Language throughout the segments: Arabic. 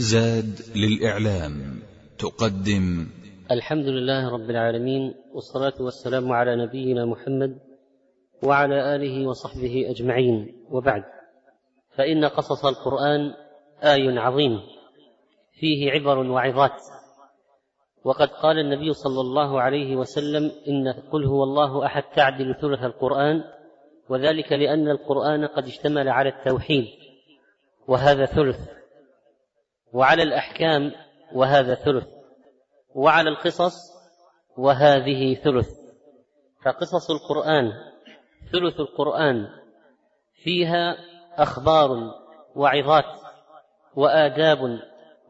زاد للإعلام تقدم. الحمد لله رب العالمين والصلاة والسلام على نبينا محمد وعلى آله وصحبه أجمعين. وبعد فإن قصص القرآن آي عظيم فيه عبر وعظات. وقد قال النبي صلى الله عليه وسلم إن قل هو الله أحد تعدل ثلث القرآن وذلك لأن القرآن قد اشتمل على التوحيد وهذا ثلث. وعلى الأحكام وهذا ثلث وعلى القصص وهذه ثلث. فقصص القرآن ثلث القرآن فيها أخبار وعظات وآداب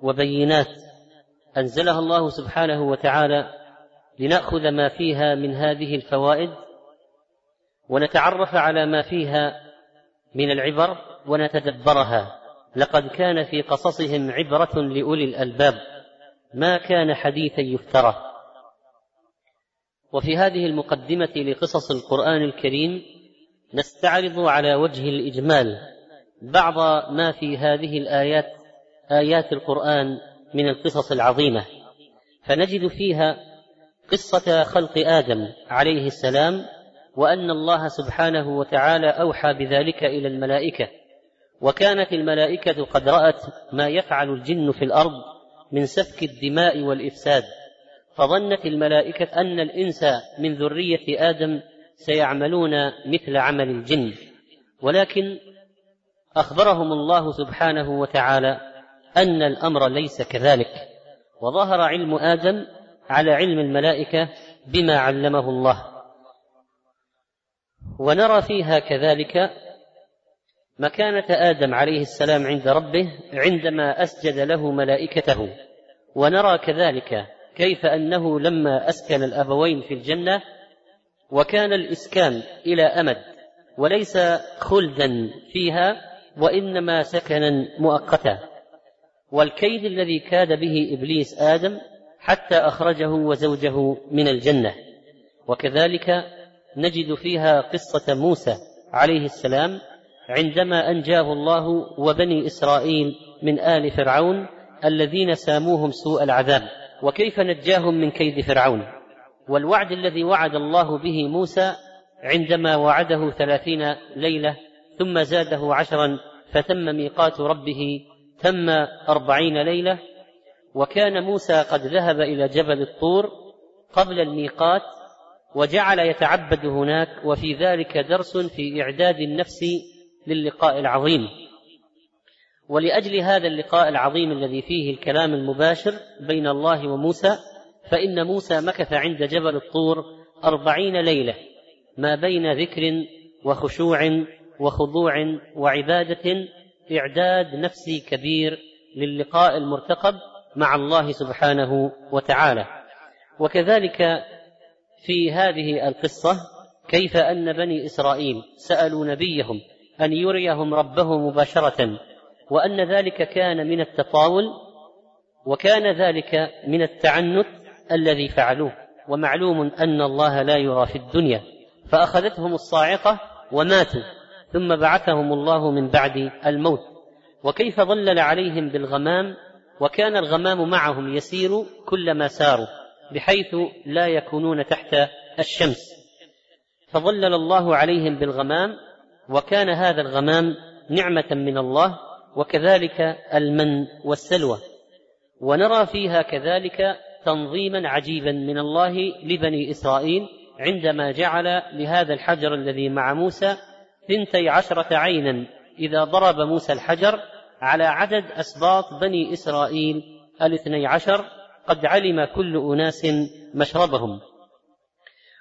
وبينات أنزلها الله سبحانه وتعالى لنأخذ ما فيها من هذه الفوائد ونتعرف على ما فيها من العبر ونتدبرها. لقد كان في قصصهم عبرة لأولي الألباب ما كان حديثا يفترى. وفي هذه المقدمة لقصص القرآن الكريم نستعرض على وجه الإجمال بعض ما في هذه الآيات آيات القرآن من القصص العظيمة. فنجد فيها قصة خلق آدم عليه السلام وأن الله سبحانه وتعالى أوحى بذلك إلى الملائكة. وكانت الملائكة قد رأت ما يفعل الجن في الأرض من سفك الدماء والإفساد فظنت الملائكة أن الإنس من ذرية آدم سيعملون مثل عمل الجن. ولكن أخبرهم الله سبحانه وتعالى أن الأمر ليس كذلك وظهر علم آدم على علم الملائكة بما علمه الله. ونرى فيها كذلك مكانة آدم عليه السلام عند ربه عندما أسجد له ملائكته. ونرى كذلك كيف أنه لما أسكن الأبوين في الجنة وكان الإسكان إلى أمد وليس خلدا فيها وإنما سكنا مؤقتا. والكيد الذي كاد به إبليس آدم حتى أخرجه وزوجه من الجنة. وكذلك نجد فيها قصة موسى عليه السلام عندما أنجاه الله وبني إسرائيل من آل فرعون الذين ساموهم سوء العذاب وكيف نجاهم من كيد فرعون؟ والوعد الذي وعد الله به موسى عندما وعده ثلاثين ليلة ثم زاده عشرا فتم ميقات ربه تم أربعين ليلة وكان موسى قد ذهب إلى جبل الطور قبل الميقات وجعل يتعبد هناك وفي ذلك درس في إعداد النفس للقاء العظيم. ولأجل هذا اللقاء العظيم الذي فيه الكلام المباشر بين الله وموسى فإن موسى مكث عند جبل الطور أربعين ليلة ما بين ذكر وخشوع وخضوع وعبادة إعداد نفسي كبير للقاء المرتقب مع الله سبحانه وتعالى. وكذلك في هذه القصة كيف أن بني إسرائيل سألوا نبيهم أن يريهم ربه مباشرة وأن ذلك كان من التطاول وكان ذلك من التعنت الذي فعلوه. ومعلوم أن الله لا يرى في الدنيا. فأخذتهم الصاعقة وماتوا ثم بعثهم الله من بعد الموت. وكيف ظلل عليهم بالغمام؟ وكان الغمام معهم يسير كلما ساروا بحيث لا يكونون تحت الشمس. فظلل الله عليهم بالغمام وكان هذا الغمام نعمة من الله وكذلك المن والسلوى. ونرى فيها كذلك تنظيما عجيبا من الله لبني إسرائيل عندما جعل لهذا الحجر الذي مع موسى ثنتي عشرة عينا إذا ضرب موسى الحجر على عدد أسباط بني إسرائيل الاثني عشر قد علم كل أناس مشربهم.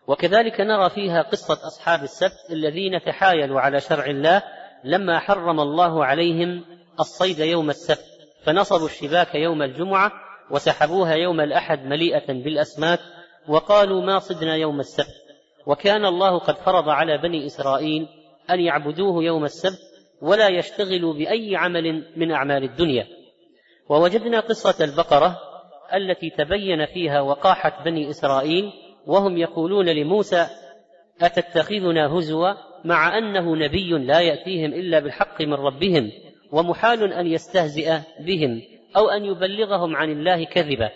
وكذلك نرى فيها قصة أصحاب السبت الذين تحايلوا على شرع الله لما حرم الله عليهم الصيد يوم السبت فنصبوا الشباك يوم الجمعة وسحبوها يوم الأحد مليئة بالأسماك وقالوا ما صدنا يوم السبت وكان الله قد فرض على بني إسرائيل أن يعبدوه يوم السبت ولا يشتغلوا بأي عمل من أعمال الدنيا. ووجدنا قصة البقرة التي تبين فيها وقاحة بني إسرائيل وهم يقولون لموسى أتتخذنا هزوا مع أنه نبي لا يأتيهم إلا بالحق من ربهم ومحال أن يستهزئ بهم أو أن يبلغهم عن الله كذبا.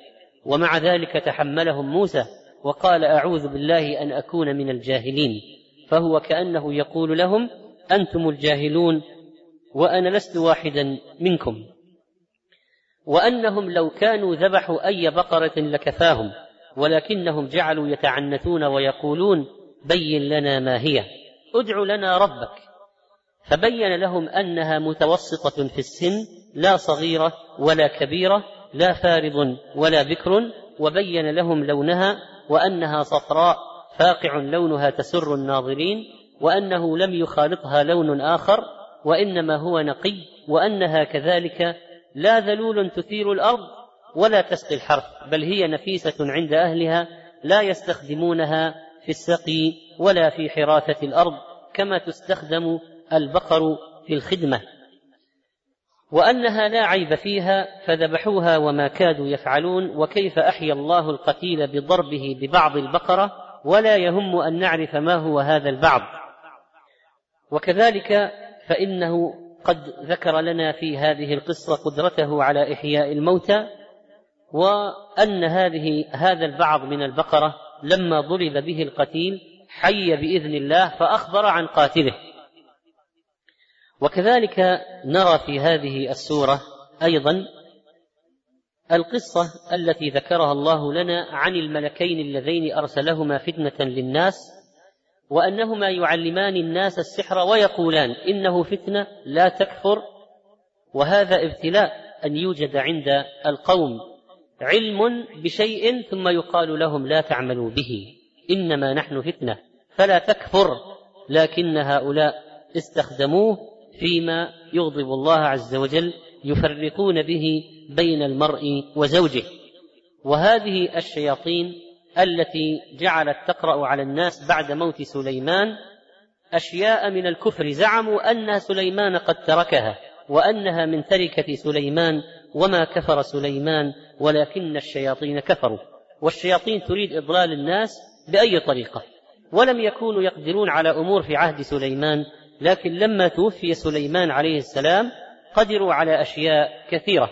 ومع ذلك تحملهم موسى وقال أعوذ بالله أن أكون من الجاهلين. فهو كأنه يقول لهم أنتم الجاهلون وأنا لست واحدا منكم. وأنهم لو كانوا ذبحوا أي بقرة لكفاهم. ولكنهم جعلوا يتعنتون ويقولون بين لنا ما هي. ادع لنا ربك. فبين لهم أنها متوسطة في السن لا صغيرة ولا كبيرة لا فارض ولا بكر وبين لهم لونها وأنها صفراء فاقع لونها تسر الناظرين وأنه لم يخالطها لون آخر وإنما هو نقي وأنها كذلك لا ذلول تثير الأرض. ولا تسقي الحرث بل هي نفيسة عند أهلها لا يستخدمونها في السقي ولا في حراثة الأرض كما تستخدم البقر في الخدمة. وأنها لا عيب فيها فذبحوها وما كادوا يفعلون وكيف أحيا الله القتيل بضربه ببعض البقرة ولا يهم أن نعرف ما هو هذا البعض. وكذلك فإنه قد ذكر لنا في هذه القصة قدرته على إحياء الموتى وأن هذه هذا البعض من البقرة لما ضرب به القتيل حي بإذن الله فأخبر عن قاتله. وكذلك نرى في هذه السورة أيضا القصة التي ذكرها الله لنا عن الملكين اللذين أرسلهما فتنة للناس وأنهما يعلمان الناس السحر ويقولان إنه فتنة لا تكفر وهذا ابتلاء أن يوجد عند القوم. علم بشيء ثم يقال لهم لا تعملوا به إنما نحن فتنة فلا تكفر لكن هؤلاء استخدموه فيما يغضب الله عز وجل يفرقون به بين المرء وزوجه. وهذه الشياطين التي جعلت تقرأ على الناس بعد موت سليمان أشياء من الكفر زعموا أن سليمان قد تركها وأنها من تركة سليمان وما كفر سليمان ولكن الشياطين كفروا. والشياطين تريد اضلال الناس باي طريقه. ولم يكونوا يقدرون على امور في عهد سليمان لكن لما توفي سليمان عليه السلام قدروا على اشياء كثيره.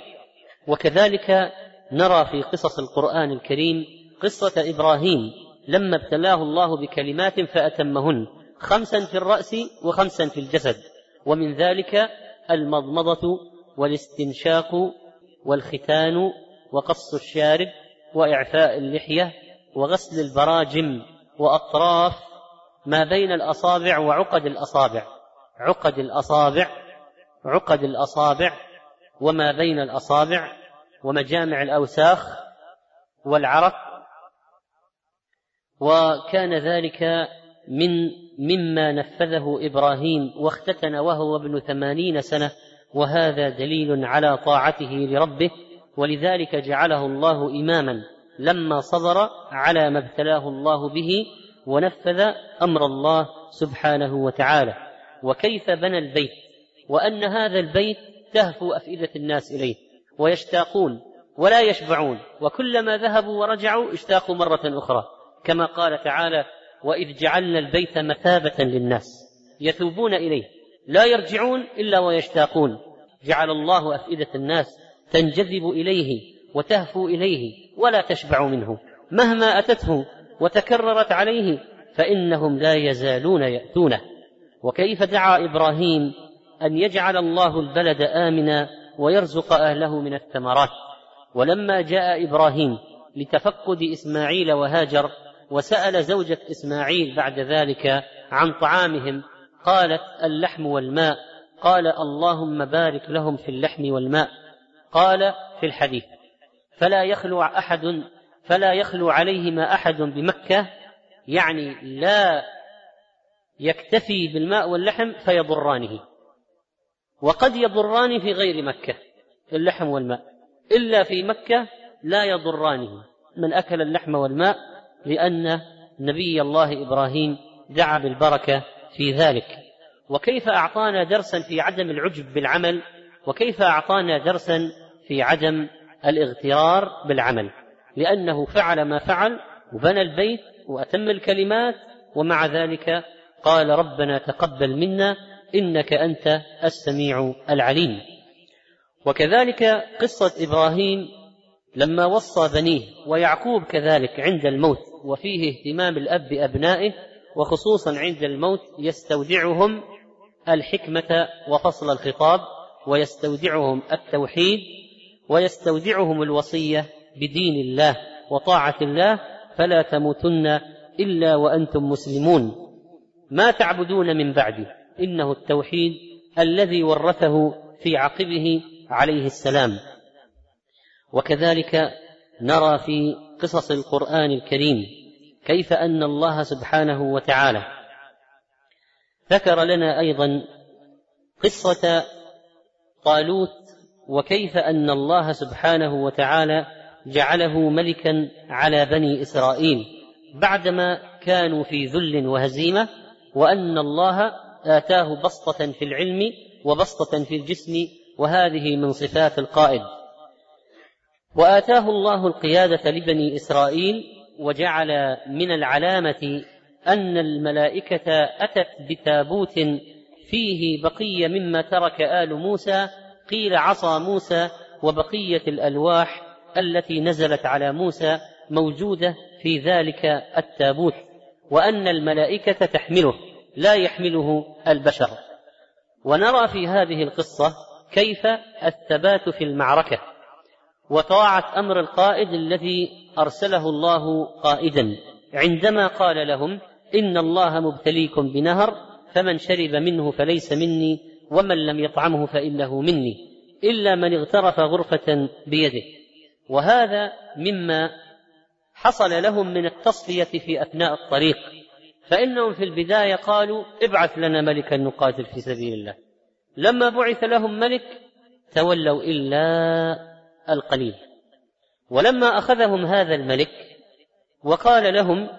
وكذلك نرى في قصص القران الكريم قصه إبراهيم. لما ابتلاه الله بكلمات فاتمهن خمسا في الراس وخمسا في الجسد. ومن ذلك المضمضه والاستنشاق والختان وقص الشارب وإعفاء اللحية وغسل البراجم وأطراف ما بين الأصابع وعقد الأصابع. عقد الأصابع عقد الأصابع وما بين الأصابع ومجامع الأوساخ والعرق. وكان ذلك من مما نفذه إبراهيم واختتن وهو ابن ثمانين سنة وهذا دليل على طاعته لربه ولذلك جعله الله إماما لما صبر على ما ابتلاه الله به ونفذ أمر الله سبحانه وتعالى. وكيف بنى البيت؟ وأن هذا البيت تهفو أفئدة الناس إليه ويشتاقون ولا يشبعون وكلما ذهبوا ورجعوا اشتاقوا مرة أخرى. كما قال تعالى وإذ جعلنا البيت مثابة للناس يثوبون إليه لا يرجعون إلا ويشتاقون. جعل الله أفئدة الناس تنجذب إليه وتهفو إليه ولا تشبع منه. مهما أتته وتكررت عليه فإنهم لا يزالون يأتونه. وكيف دعا إبراهيم أن يجعل الله البلد آمنا ويرزق أهله من الثمرات؟ ولما جاء إبراهيم لتفقد إسماعيل وهاجر وسأل زوجة إسماعيل بعد ذلك عن طعامهم قالت اللحم والماء. قال اللهم بارك لهم في اللحم والماء. قال في الحديث فلا يخلو أحد فلا يخلو عليهما أحد بمكة يعني لا يكتفي بالماء واللحم فيضرانه. وقد يضران في غير مكة اللحم والماء. إلا في مكة لا يضرانه. من أكل اللحم والماء لأن نبي الله إبراهيم دعا بالبركة في ذلك. وكيف أعطانا درسا في عدم العجب بالعمل؟ وكيف أعطانا درسا في عدم الاغترار بالعمل؟ لأنه فعل ما فعل وبنى البيت وأتم الكلمات ومع ذلك قال ربنا تقبل منا إنك أنت السميع العليم. وكذلك قصة إبراهيم لما وصى بنيه ويعقوب كذلك عند الموت وفيه اهتمام الأب بأبنائه وخصوصا عند الموت يستودعهم الحكمة وفصل الخطاب ويستودعهم التوحيد ويستودعهم الوصية بدين الله وطاعة الله فلا تموتن إلا وأنتم مسلمون. ما تعبدون من بعدي إنه التوحيد الذي ورثه في عقبه عليه السلام. وكذلك نرى في قصص القرآن الكريم كيف أن الله سبحانه وتعالى ذكر لنا أيضا قصة طالوت وكيف أن الله سبحانه وتعالى جعله ملكا على بني إسرائيل بعدما كانوا في ذل وهزيمة وأن الله آتاه بسطة في العلم وبسطة في الجسم وهذه من صفات القائد. وآتاه الله القيادة لبني إسرائيل وجعل من العلامة أن الملائكة أتت بتابوت فيه بقية مما ترك آل موسى قيل عصا موسى وبقية الألواح التي نزلت على موسى موجودة في ذلك التابوت وأن الملائكة تحمله لا يحمله البشر. ونرى في هذه القصة كيف الثبات في المعركة وطاعة أمر القائد الذي أرسله الله قائدا. عندما قال لهم إن الله مبتليكم بنهر فمن شرب منه فليس مني ومن لم يطعمه فإنه مني إلا من اغترف غرفة بيده. وهذا مما حصل لهم من التصفية في أثناء الطريق. فإنهم في البداية قالوا ابعث لنا ملكا نقاتل في سبيل الله. لما بعث لهم ملك تولوا إلا القليل. ولما أخذهم هذا الملك وقال لهم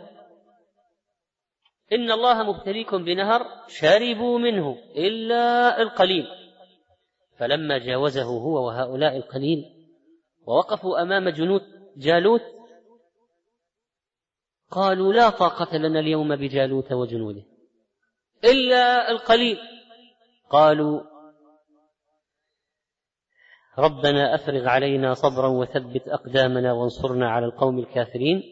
إن الله مبتليكم بنهر شربوا منه إلا القليل. فلما جاوزه هو وهؤلاء القليل ووقفوا أمام جنود جالوت قالوا لا طاقة لنا اليوم بجالوت وجنوده إلا القليل. قالوا ربنا أفرغ علينا صبرا وثبت أقدامنا وانصرنا على القوم الكافرين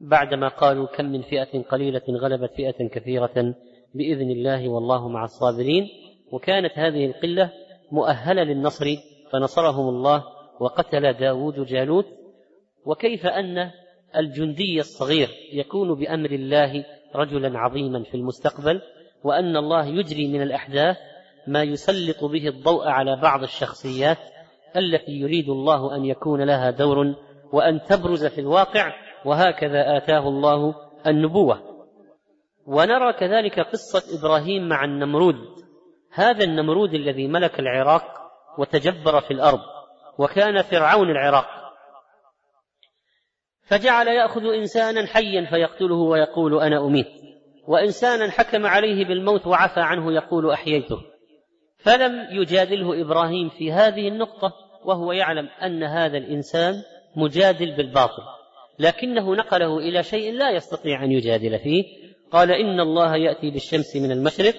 بعدما قالوا كم من فئة قليلة غلبت فئة كثيرة بإذن الله والله مع الصابرين. وكانت هذه القلة مؤهلة للنصر فنصرهم الله وقتل داود جالوت. وكيف أن الجندي الصغير يكون بأمر الله رجلا عظيما في المستقبل وأن الله يجري من الأحداث ما يسلط به الضوء على بعض الشخصيات التي يريد الله أن يكون لها دور وأن تبرز في الواقع وهكذا آتاه الله النبوة. ونرى كذلك قصة إبراهيم مع النمرود. هذا النمرود الذي ملك العراق وتجبر في الأرض وكان فرعون العراق. فجعل يأخذ إنسانا حيا فيقتله ويقول أنا أميت. وإنسانا حكم عليه بالموت وعفى عنه يقول أحييته. فلم يجادله إبراهيم في هذه النقطة وهو يعلم أن هذا الإنسان مجادل بالباطل لكنه نقله إلى شيء لا يستطيع أن يجادل فيه قال إن الله يأتي بالشمس من المشرق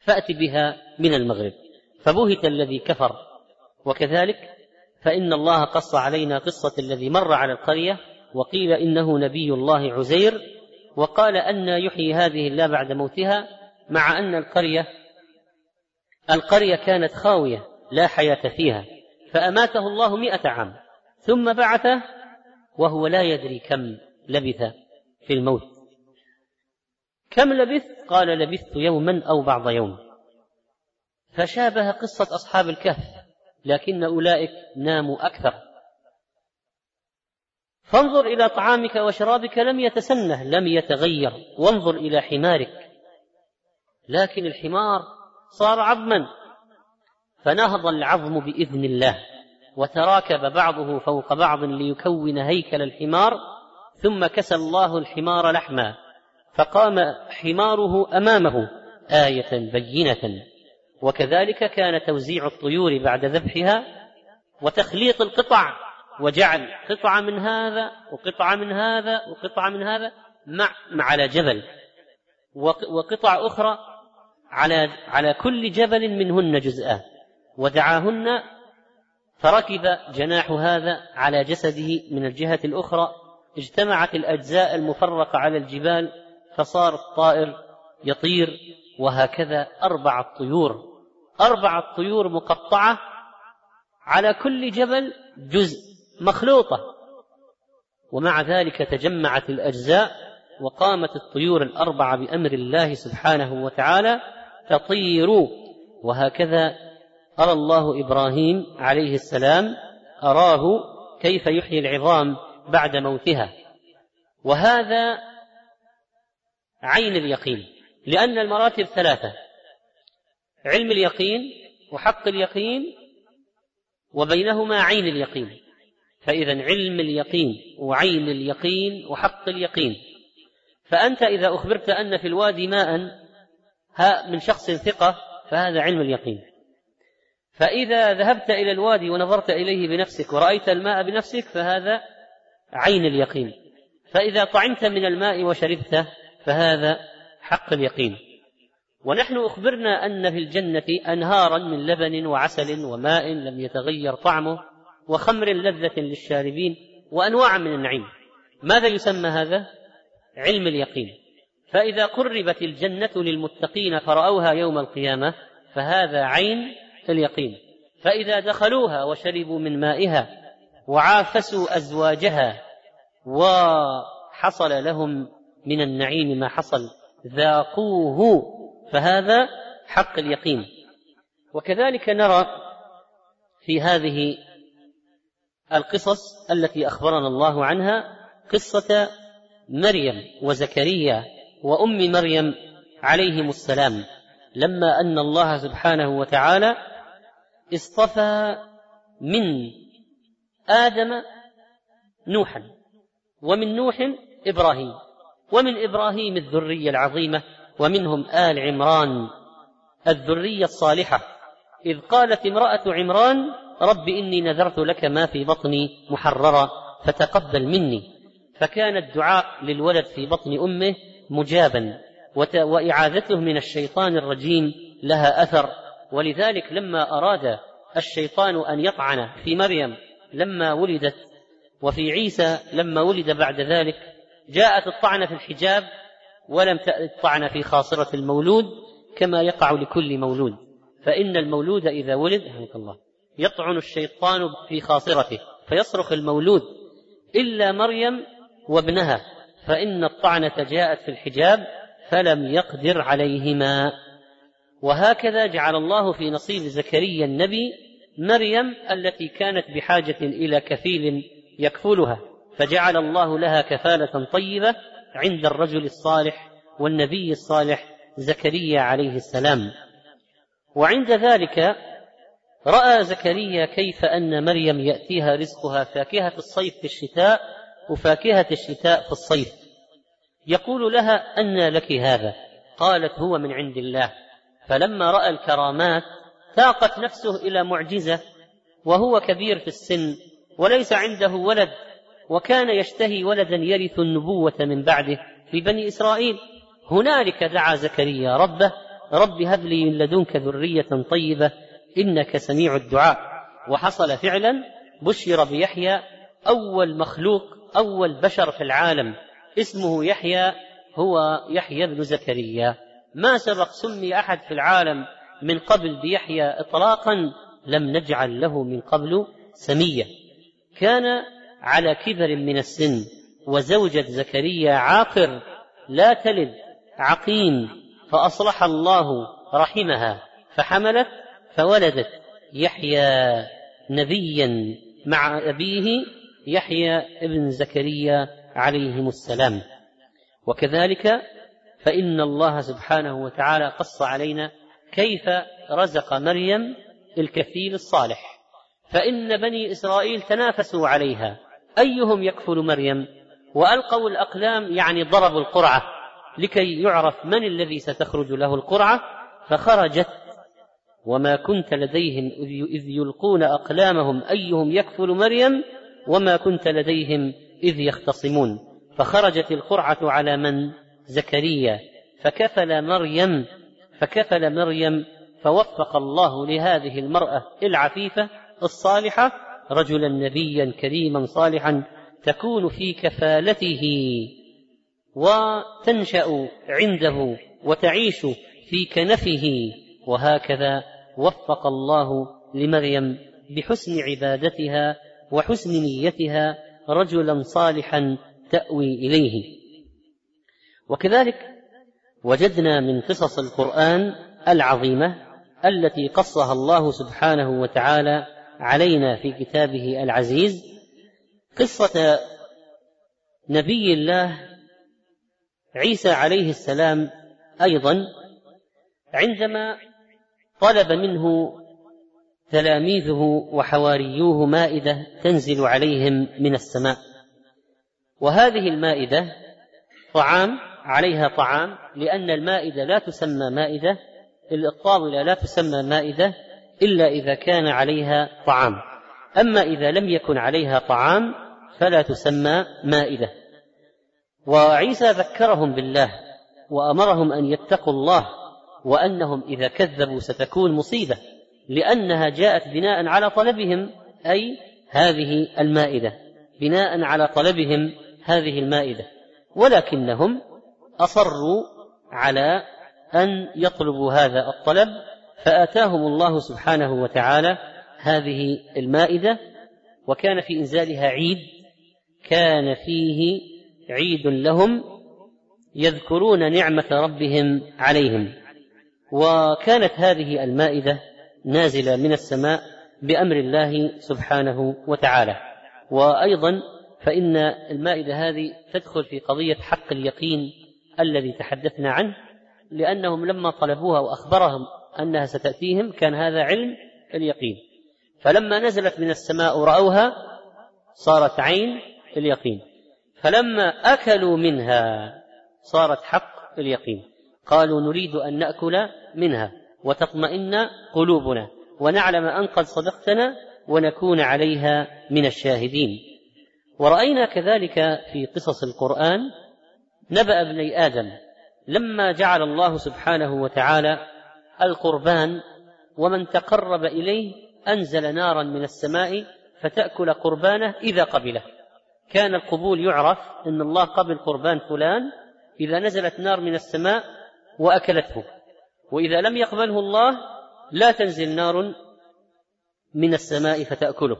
فأت بها من المغرب فبهت الذي كفر وكذلك فإن الله قص علينا قصة الذي مر على القرية وقيل إنه نبي الله عزير وقال أن يحيي هذه الله بعد موتها مع أن القرية القرية كانت خاوية لا حياة فيها فأماته الله مئة عام ثم بعثه وهو لا يدري كم لبث في الموت. كم لبثت قال لبثت يوما أو بعض يوم. فشابه قصة أصحاب الكهف لكن أولئك ناموا أكثر. فانظر إلى طعامك وشرابك لم يتسنه لم يتغير وانظر إلى حمارك. لكن الحمار صار عظما. فنهض العظم بإذن الله وتراكب بعضه فوق بعض ليكون هيكل الحمار ثم كسى الله الحمار لحما فقام حماره أمامه آية بينة. وكذلك كان توزيع الطيور بعد ذبحها وتخليط القطع وجعل قطعه من هذا وقطعه من هذا وقطعه من هذا مع على جبل. وقطع أخرى على على كل جبل منهن جزءان ودعاهن فركب جناح هذا على جسده من الجهة الأخرى اجتمعت الأجزاء المفرقة على الجبال فصار الطائر يطير وهكذا أربعة طيور أربعة طيور مقطعة على كل جبل جزء مخلوطة. ومع ذلك تجمعت الأجزاء وقامت الطيور الأربعة بأمر الله سبحانه وتعالى تطير. وهكذا أرى الله إبراهيم عليه السلام أراه كيف يحيي العظام بعد موتها. وهذا عين اليقين لأن المراتب ثلاثة علم اليقين وحق اليقين وبينهما عين اليقين. فإذا علم اليقين وعين اليقين وحق اليقين. فأنت إذا أخبرت أن في الوادي ماء من شخص ثقة فهذا علم اليقين. فإذا ذهبت إلى الوادي ونظرت إليه بنفسك ورأيت الماء بنفسك فهذا عين اليقين. فإذا طعمت من الماء وشربته فهذا حق اليقين. ونحن أخبرنا أن في الجنة أنهارا من لبن وعسل وماء لم يتغير طعمه وخمر لذة للشاربين وأنواع من النعيم. ماذا يسمى هذا؟ علم اليقين. فإذا قربت الجنة للمتقين فرأوها يوم القيامة فهذا عين اليقين. فإذا دخلوها وشربوا من مائها وعافسوا أزواجها وحصل لهم من النعيم ما حصل ذاقوه فهذا حق اليقين. وكذلك نرى في هذه القصص التي أخبرنا الله عنها قصة مريم وزكريا وأم مريم عليهم السلام لما أن الله سبحانه وتعالى اصطفى من آدم نوحا ومن نوح إبراهيم ومن إبراهيم الذرية العظيمة ومنهم آل عمران الذرية الصالحة إذ قالت امرأة عمران رب إني نذرت لك ما في بطني محررا فتقبل مني فكان الدعاء للولد في بطن أمه مجابا وإعاذته من الشيطان الرجيم لها أثر. ولذلك لما أراد الشيطان أن يطعن في مريم لما ولدت وفي عيسى لما ولد بعد ذلك جاءت الطعنه في الحجاب ولم الطعنه في خاصرة المولود كما يقع لكل مولود. فإن المولود إذا ولد الله يطعن الشيطان في خاصرته فيصرخ المولود إلا مريم وابنها. فإن الطعنه جاءت في الحجاب فلم يقدر عليهما. وهكذا جعل الله في نصيب زكريا النبي مريم التي كانت بحاجة إلى كفيل يكفلها فجعل الله لها كفالة طيبة عند الرجل الصالح والنبي الصالح زكريا عليه السلام. وعند ذلك رأى زكريا كيف أن مريم يأتيها رزقها فاكهة الصيف في الشتاء وفاكهة الشتاء في الصيف. يقول لها انى لك هذا. قالت هو من عند الله. فلما رأى الكرامات تاقت نفسه إلى معجزة وهو كبير في السن وليس عنده ولد وكان يشتهي ولدا يرث النبوة من بعده في بني إسرائيل. هنالك دعا زكريا ربه رب هب لي من لدنك ذرية طيبة إنك سميع الدعاء. وحصل فعلا بشر بيحيى أول مخلوق أول بشر في العالم اسمه يحيى هو يحيى بن زكريا. ما سبق سمي أحد في العالم من قبل بيحيى اطلاقا؟ لم نجعل له من قبل سمية. كان على كبر من السن وزوجة زكريا عاقر لا تلد عقيم فأصلح الله رحمها فحملت فولدت. يحيى نبيا مع أبيه يحيى ابن زكريا عليهم السلام. وكذلك فإن الله سبحانه وتعالى قص علينا كيف رزق مريم الكفيل الصالح. فإن بني إسرائيل تنافسوا عليها. أيهم يكفل مريم؟ وألقوا الأقلام يعني ضربوا القرعة. لكي يعرف من الذي ستخرج له القرعة؟ فخرجت وما كنت لديهم إذ يلقون أقلامهم. أيهم يكفل مريم؟ وما كنت لديهم إذ يختصمون. فخرجت القرعة على من؟ زكريا. فكفل مريم فكفل مريم فوفق الله لهذه المرأة العفيفة الصالحة رجلا نبيا كريما صالحا تكون في كفالته. وتنشأ عنده وتعيش في كنفه. وهكذا وفق الله لمريم بحسن عبادتها وحسن نيتها رجلا صالحا تأوي إليه. وكذلك وجدنا من قصص القرآن العظيمة التي قصها الله سبحانه وتعالى علينا في كتابه العزيز قصة نبي الله عيسى عليه السلام أيضا عندما طلب منه تلاميذه وحواريوه مائدة تنزل عليهم من السماء. وهذه المائدة طعام عليها طعام لأن المائدة لا تسمى مائدة الطاولة لا تسمى مائدة إلا إذا كان عليها طعام. أما إذا لم يكن عليها طعام فلا تسمى مائدة. وعيسى ذكرهم بالله وأمرهم أن يتقوا الله وأنهم إذا كذبوا ستكون مصيبة. لأنها جاءت بناء على طلبهم أي هذه المائدة. بناء على طلبهم هذه المائدة. ولكنهم أصروا على أن يطلبوا هذا الطلب فآتاهم الله سبحانه وتعالى هذه المائدة وكان في إنزالها عيد. كان فيه عيد لهم يذكرون نعمة ربهم عليهم. وكانت هذه المائدة نازلة من السماء بأمر الله سبحانه وتعالى. وأيضا فإن المائدة هذه تدخل في قضية حق اليقين الذي تحدثنا عنه لأنهم لما طلبوها وأخبرهم أنها ستأتيهم كان هذا علم اليقين. فلما نزلت من السماء رأوها صارت عين اليقين. فلما أكلوا منها صارت حق اليقين. قالوا نريد أن نأكل منها. وتطمئن قلوبنا ونعلم أن قد صدقتنا ونكون عليها من الشاهدين. ورأينا كذلك في قصص القرآن نبأ ابني آدم لما جعل الله سبحانه وتعالى القربان ومن تقرب إليه أنزل نارا من السماء فتأكل قربانه إذا قبله. كان القبول يعرف أن الله قبل قربان فلان إذا نزلت نار من السماء وأكلته. وإذا لم يقبله الله لا تنزل نار من السماء فتأكله.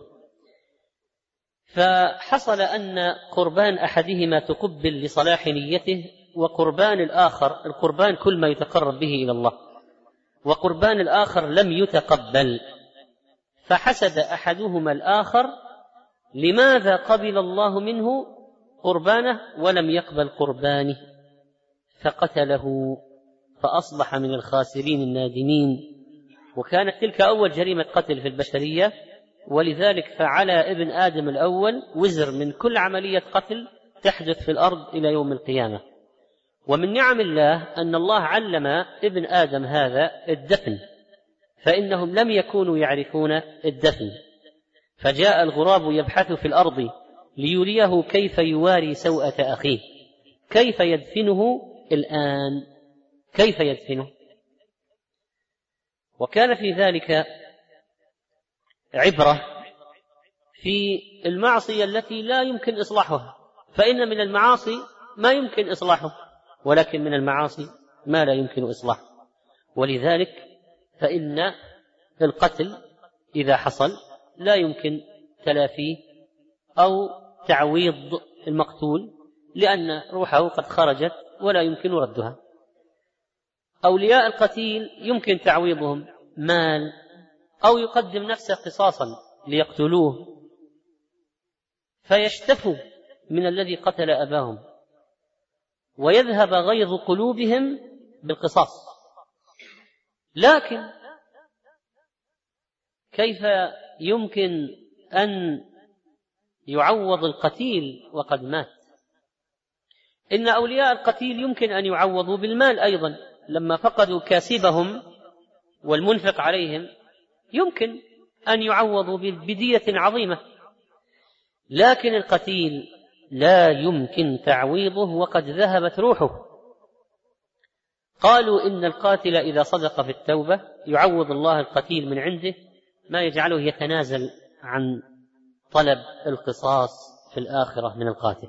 فحصل أن قربان أحدهما تقبل لصلاح نيته وقربان الآخر القربان كل ما يتقرب به إلى الله. وقربان الآخر لم يتقبل. فحسد أحدهما الآخر لماذا قبل الله منه قربانه ولم يقبل قربانه؟ فقتله. فأصبح من الخاسرين النادمين. وكانت تلك أول جريمة قتل في البشرية ولذلك فعلى ابن آدم الأول وزر من كل عملية قتل تحدث في الأرض إلى يوم القيامة. ومن نعم الله أن الله علم ابن آدم هذا الدفن فإنهم لم يكونوا يعرفون الدفن. فجاء الغراب يبحث في الأرض ليريه كيف يواري سوءة أخيه كيف يدفنه الآن. كيف يدفنه وكان في ذلك عبرة في المعصية التي لا يمكن إصلاحها فإن من المعاصي ما يمكن إصلاحه ولكن من المعاصي ما لا يمكن إصلاحه. ولذلك فإن القتل إذا حصل لا يمكن تلافيه أو تعويض المقتول لأن روحه قد خرجت ولا يمكن ردها. أولياء القتيل يمكن تعويضهم مال أو يقدم نفسه قصاصا ليقتلوه فيشتفوا من الذي قتل أباهم ويذهب غيظ قلوبهم بالقصاص. لكن كيف يمكن أن يعوض القتيل وقد مات؟ إن أولياء القتيل يمكن أن يعوضوا بالمال أيضا. لما فقدوا كاسبهم والمنفق عليهم يمكن أن يعوضوا بدية عظيمة. لكن القتيل لا يمكن تعويضه وقد ذهبت روحه. قالوا إن القاتل إذا صدق في التوبة يعوض الله القتيل من عنده ما يجعله يتنازل عن طلب القصاص في الآخرة من القاتل.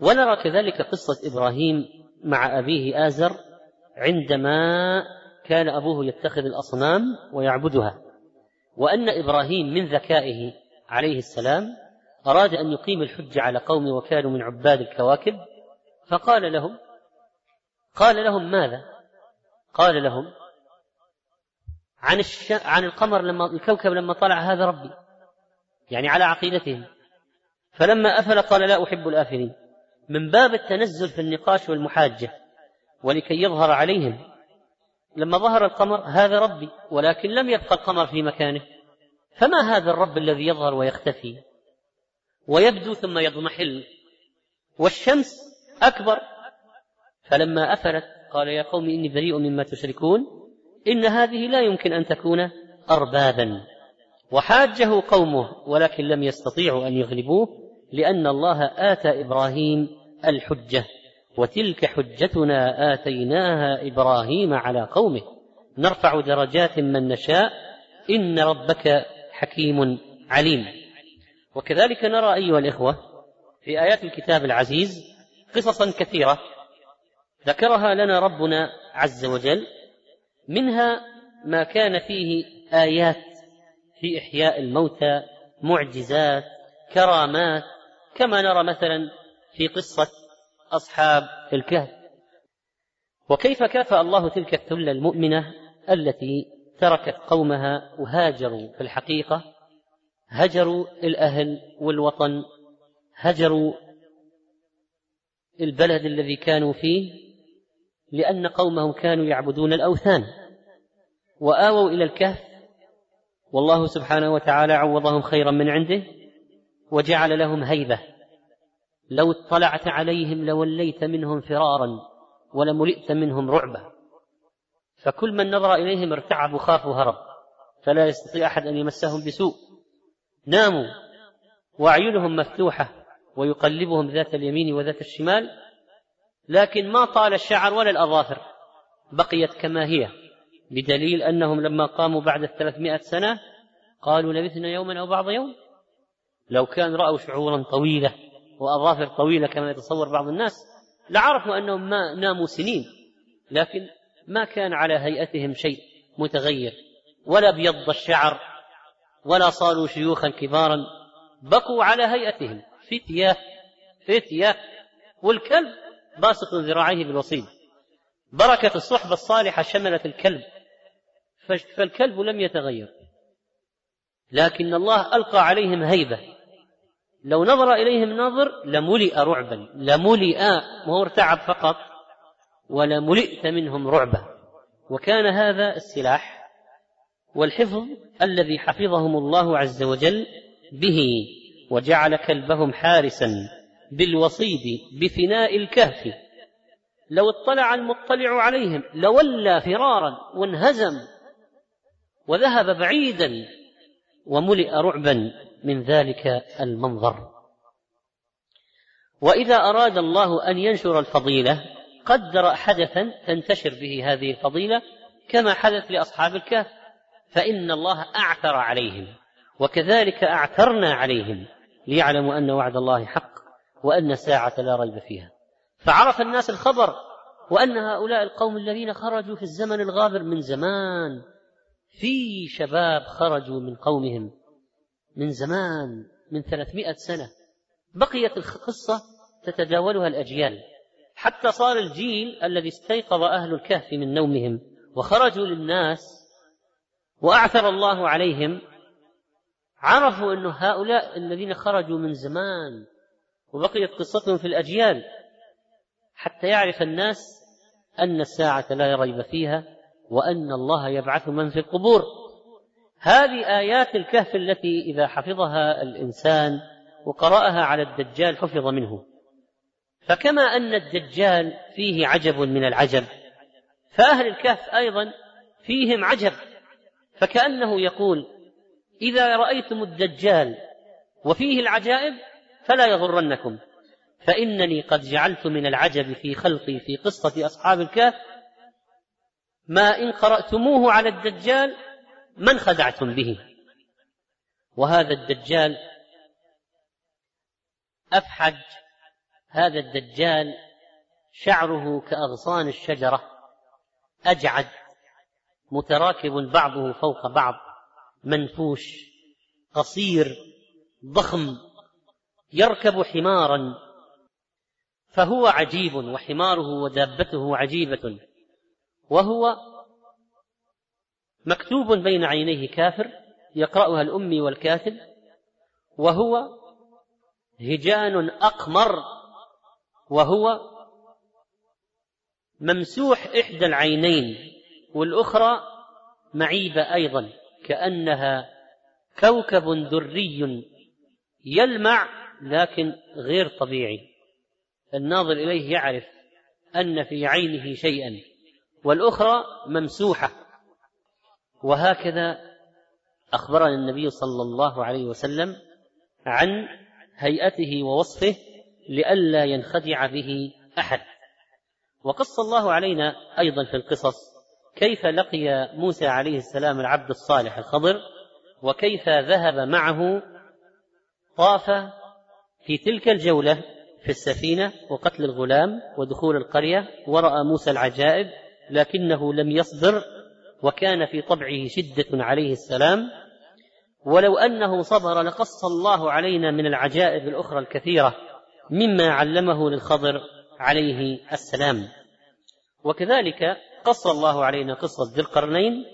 ونرى كذلك قصة إبراهيم مع أبيه آزر عندما كان أبوه يتخذ الأصنام ويعبدها. وأن إبراهيم من ذكائه عليه السلام أراد أن يقيم الحج على قوم وكانوا من عباد الكواكب فقال لهم قال لهم ماذا؟ قال لهم عن الش... عن القمر لما الكوكب لما طلع هذا ربي يعني على عقيدتهم. فلما أفل قال لا أحب الآفلين. من باب التنزل في النقاش والمحاجة ولكي يظهر عليهم. لما ظهر القمر هذا ربي ولكن لم يبقى القمر في مكانه. فما هذا الرب الذي يظهر ويختفي؟ ويبدو ثم يضمحل. والشمس أكبر. فلما أفلت قال يا قوم إني بريء مما تشركون إن هذه لا يمكن أن تكون أربابا. وحاجه قومه ولكن لم يستطيعوا أن يغلبوه. لأن الله آتى إبراهيم الحجة وتلك حجتنا آتيناها إبراهيم على قومه. نرفع درجات من نشاء إن ربك حكيم عليم. وكذلك نرى أيها الإخوة في آيات الكتاب العزيز قصصا كثيرة ذكرها لنا ربنا عز وجل منها ما كان فيه آيات في إحياء الموتى معجزات كرامات كما نرى مثلا في قصة أصحاب الكهف. وكيف كافأ الله تلك الثلة المؤمنة التي تركت قومها وهاجروا في الحقيقة؟ هجروا الأهل والوطن هجروا البلد الذي كانوا فيه لأن قومهم كانوا يعبدون الأوثان. وآووا إلى الكهف والله سبحانه وتعالى عوضهم خيرا من عنده وجعل لهم هيبة. لو اطلعت عليهم لوليت منهم فرارا ولملئت منهم رعبا فكل من نظر إليهم ارتعب وخاف وهرب. فلا يستطيع أحد أن يمسهم بسوء. ناموا وأعينهم مفتوحة ويقلبهم ذات اليمين وذات الشمال. لكن ما طال الشعر ولا الأظافر. بقيت كما هي. بدليل أنهم لما قاموا بعد الثلاثمائة سنة قالوا لبثنا يوما أو بعض يوم. لو كان رأوا شعورا طويلة وأظافر طويلة كما يتصور بعض الناس لعرفوا أنهم ما ناموا سنين لكن ما كان على هيئتهم شيء متغير ولا ابيض الشعر ولا صاروا شيوخا كبارا بقوا على هيئتهم فتية فتية والكلب باسط ذراعيه بالوصيد. بركة الصحبة الصالحة شملت الكلب فالكلب لم يتغير لكن الله ألقى عليهم هيبة. لو نظر إليهم ناظر لملئ رعبا لملئ ما هو ارتعب فقط ولملئت منهم رعبا. وكان هذا السلاح والحفظ الذي حفظهم الله عز وجل به وجعل كلبهم حارسا بالوصيد بفناء الكهف. لو اطلع المطلع عليهم لولى فرارا وانهزم وذهب بعيدا وملئ رعبا. من ذلك المنظر. وإذا أراد الله أن ينشر الفضيلة قدر حدثا تنتشر به هذه الفضيلة كما حدث لأصحاب الكهف فإن الله أعثر عليهم وكذلك أعثرنا عليهم ليعلموا أن وعد الله حق وأن الساعة لا ريب فيها. فعرف الناس الخبر وأن هؤلاء القوم الذين خرجوا في الزمن الغابر من زمان في شباب خرجوا من قومهم. من زمان من ثلاثمائة سنة بقيت القصة تتداولها الأجيال. حتى صار الجيل الذي استيقظ أهل الكهف من نومهم وخرجوا للناس وأعثر الله عليهم عرفوا أن هؤلاء الذين خرجوا من زمان وبقيت قصتهم في الأجيال. حتى يعرف الناس أن الساعة لا ريب فيها وأن الله يبعث من في القبور. هذه آيات الكهف التي إذا حفظها الإنسان وقرأها على الدجال حفظ منه. فكما أن الدجال فيه عجب من العجب فأهل الكهف أيضا فيهم عجب. فكأنه يقول إذا رأيتم الدجال وفيه العجائب فلا يغرنكم فإنني قد جعلت من العجب في خلقي في قصة أصحاب الكهف ما إن قرأتموه على الدجال من خدعتم به؟ وهذا الدجال أفحج هذا الدجال شعره كأغصان الشجرة أجعد متراكب بعضه فوق بعض منفوش قصير ضخم يركب حمارا فهو عجيب وحماره ودابته عجيبة وهو مكتوب بين عينيه كافر يقرأها الأمي والكاتب وهو هجان أقمر وهو ممسوح إحدى العينين والأخرى معيبة أيضا كأنها كوكب دري يلمع لكن غير طبيعي. الناظر إليه يعرف أن في عينه شيئا والأخرى ممسوحة. وهكذا أخبرنا النبي صلى الله عليه وسلم عن هيئته ووصفه لئلا ينخدع به أحد. وقص الله علينا أيضا في القصص كيف لقي موسى عليه السلام العبد الصالح الخضر وكيف ذهب معه طاف في تلك الجولة في السفينة وقتل الغلام ودخول القرية ورأى موسى العجائب لكنه لم يصبر وكان في طبعه شدة عليه السلام ولو أنه صبر لقص الله علينا من العجائب الأخرى الكثيرة مما علمه للخضر عليه السلام. وكذلك قص الله علينا قصة ذي القرنين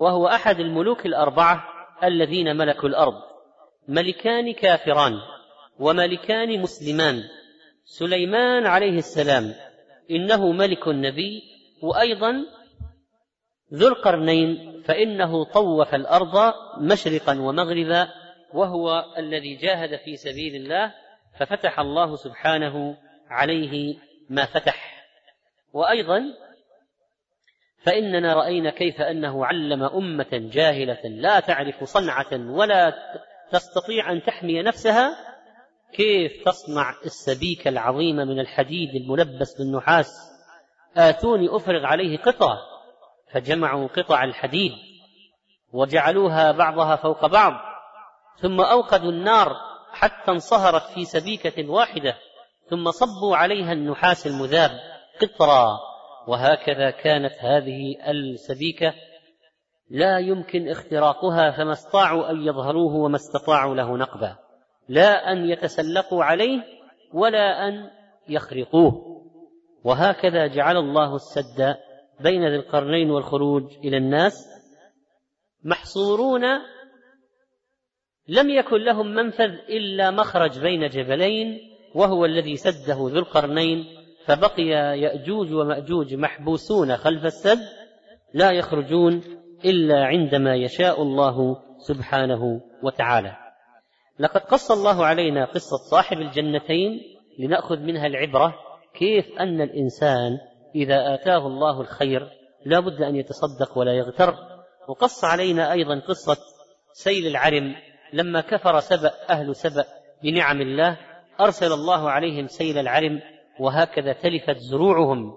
وهو أحد الملوك الأربعة الذين ملكوا الأرض ملكان كافران وملكان مسلمان. سليمان عليه السلام إنه ملك نبي وأيضا ذو القرنين فإنه طوف الأرض مشرقا ومغربا وهو الذي جاهد في سبيل الله ففتح الله سبحانه عليه ما فتح. وأيضا فإننا رأينا كيف أنه علم أمة جاهلة لا تعرف صنعة ولا تستطيع أن تحمي نفسها كيف تصنع السبيك العظيم من الحديد الملبس بالنحاس؟ آتوني أفرغ عليه قطع فجمعوا قطع الحديد وجعلوها بعضها فوق بعض ثم أوقدوا النار حتى انصهرت في سبيكة واحدة ثم صبوا عليها النحاس المذاب قطرا. وهكذا كانت هذه السبيكة. لا يمكن اختراقها فما استطاعوا أن يظهروه وما استطاعوا له نقبا. لا أن يتسلقوا عليه ولا أن يخرقوه. وهكذا جعل الله السد بين ذي القرنين والخروج إلى الناس محصورون لم يكن لهم منفذ إلا مخرج بين جبلين وهو الذي سده ذو القرنين فبقي يأجوج ومأجوج محبوسون خلف السد لا يخرجون إلا عندما يشاء الله سبحانه وتعالى. لقد قص الله علينا قصة صاحب الجنتين لنأخذ منها العبرة كيف أن الإنسان إذا آتاه الله الخير لا بد أن يتصدق ولا يغتر. وقص علينا أيضا قصة سيل العرم. لما كفر سبأ أهل سبأ بنعم الله أرسل الله عليهم سيل العرم وهكذا تلفت زروعهم.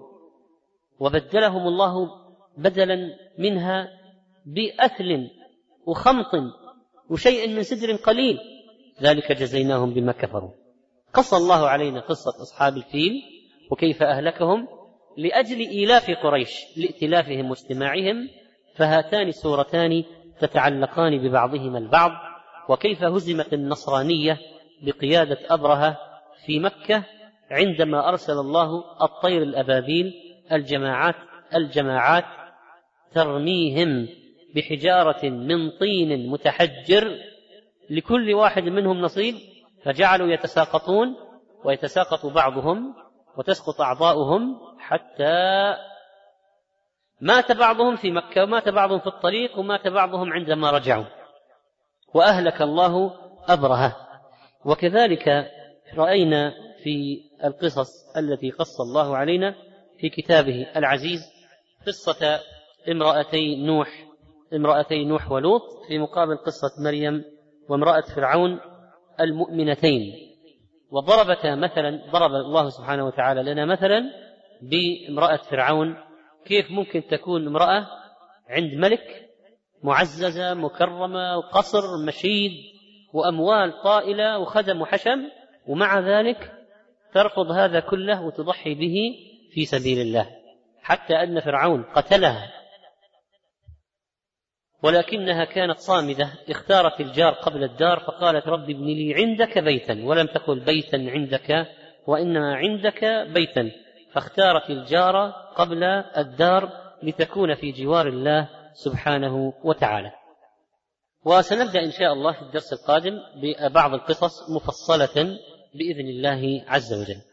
وبدلهم الله بدلا منها بأثل وخمط وشيء من سدر قليل. ذلك جزيناهم بما كفروا. قص الله علينا قصة أصحاب الفيل وكيف أهلكهم. لأجل إيلاف قريش لائتلافهم واجتماعهم فهاتان سورتان تتعلقان ببعضهما البعض وكيف هزمت النصرانية بقيادة أبرهة في مكة عندما أرسل الله الطير الأبابيل الجماعات الجماعات ترميهم بحجارة من طين متحجر لكل واحد منهم نصيب فجعلوا يتساقطون ويتساقط بعضهم وتسقط أعضاؤهم حتى مات بعضهم في مكة ومات بعضهم في الطريق ومات بعضهم عندما رجعوا. وأهلك الله أبرهة. وكذلك رأينا في القصص التي قص الله علينا في كتابه العزيز قصة امرأتي نوح امرأتي نوح ولوط في مقابل قصة مريم وامرأة فرعون المؤمنتين. وضربتا مثلا ضرب الله سبحانه وتعالى لنا مثلا بامرأة فرعون كيف ممكن تكون امرأة عند ملك معززة مكرمة وقصر مشيد وأموال طائلة وخدم وحشم ومع ذلك ترفض هذا كله وتضحي به في سبيل الله حتى أن فرعون قتلها. ولكنها كانت صامدة اختارت الجار قبل الدار فقالت رب ابن لي عندك بيتا ولم تقل بيتا عندك وإنما عندك بيتا. فاختارت الجار قبل الدار لتكون في جوار الله سبحانه وتعالى. وسنبدأ إن شاء الله في الدرس القادم ببعض القصص مفصلة بإذن الله عز وجل.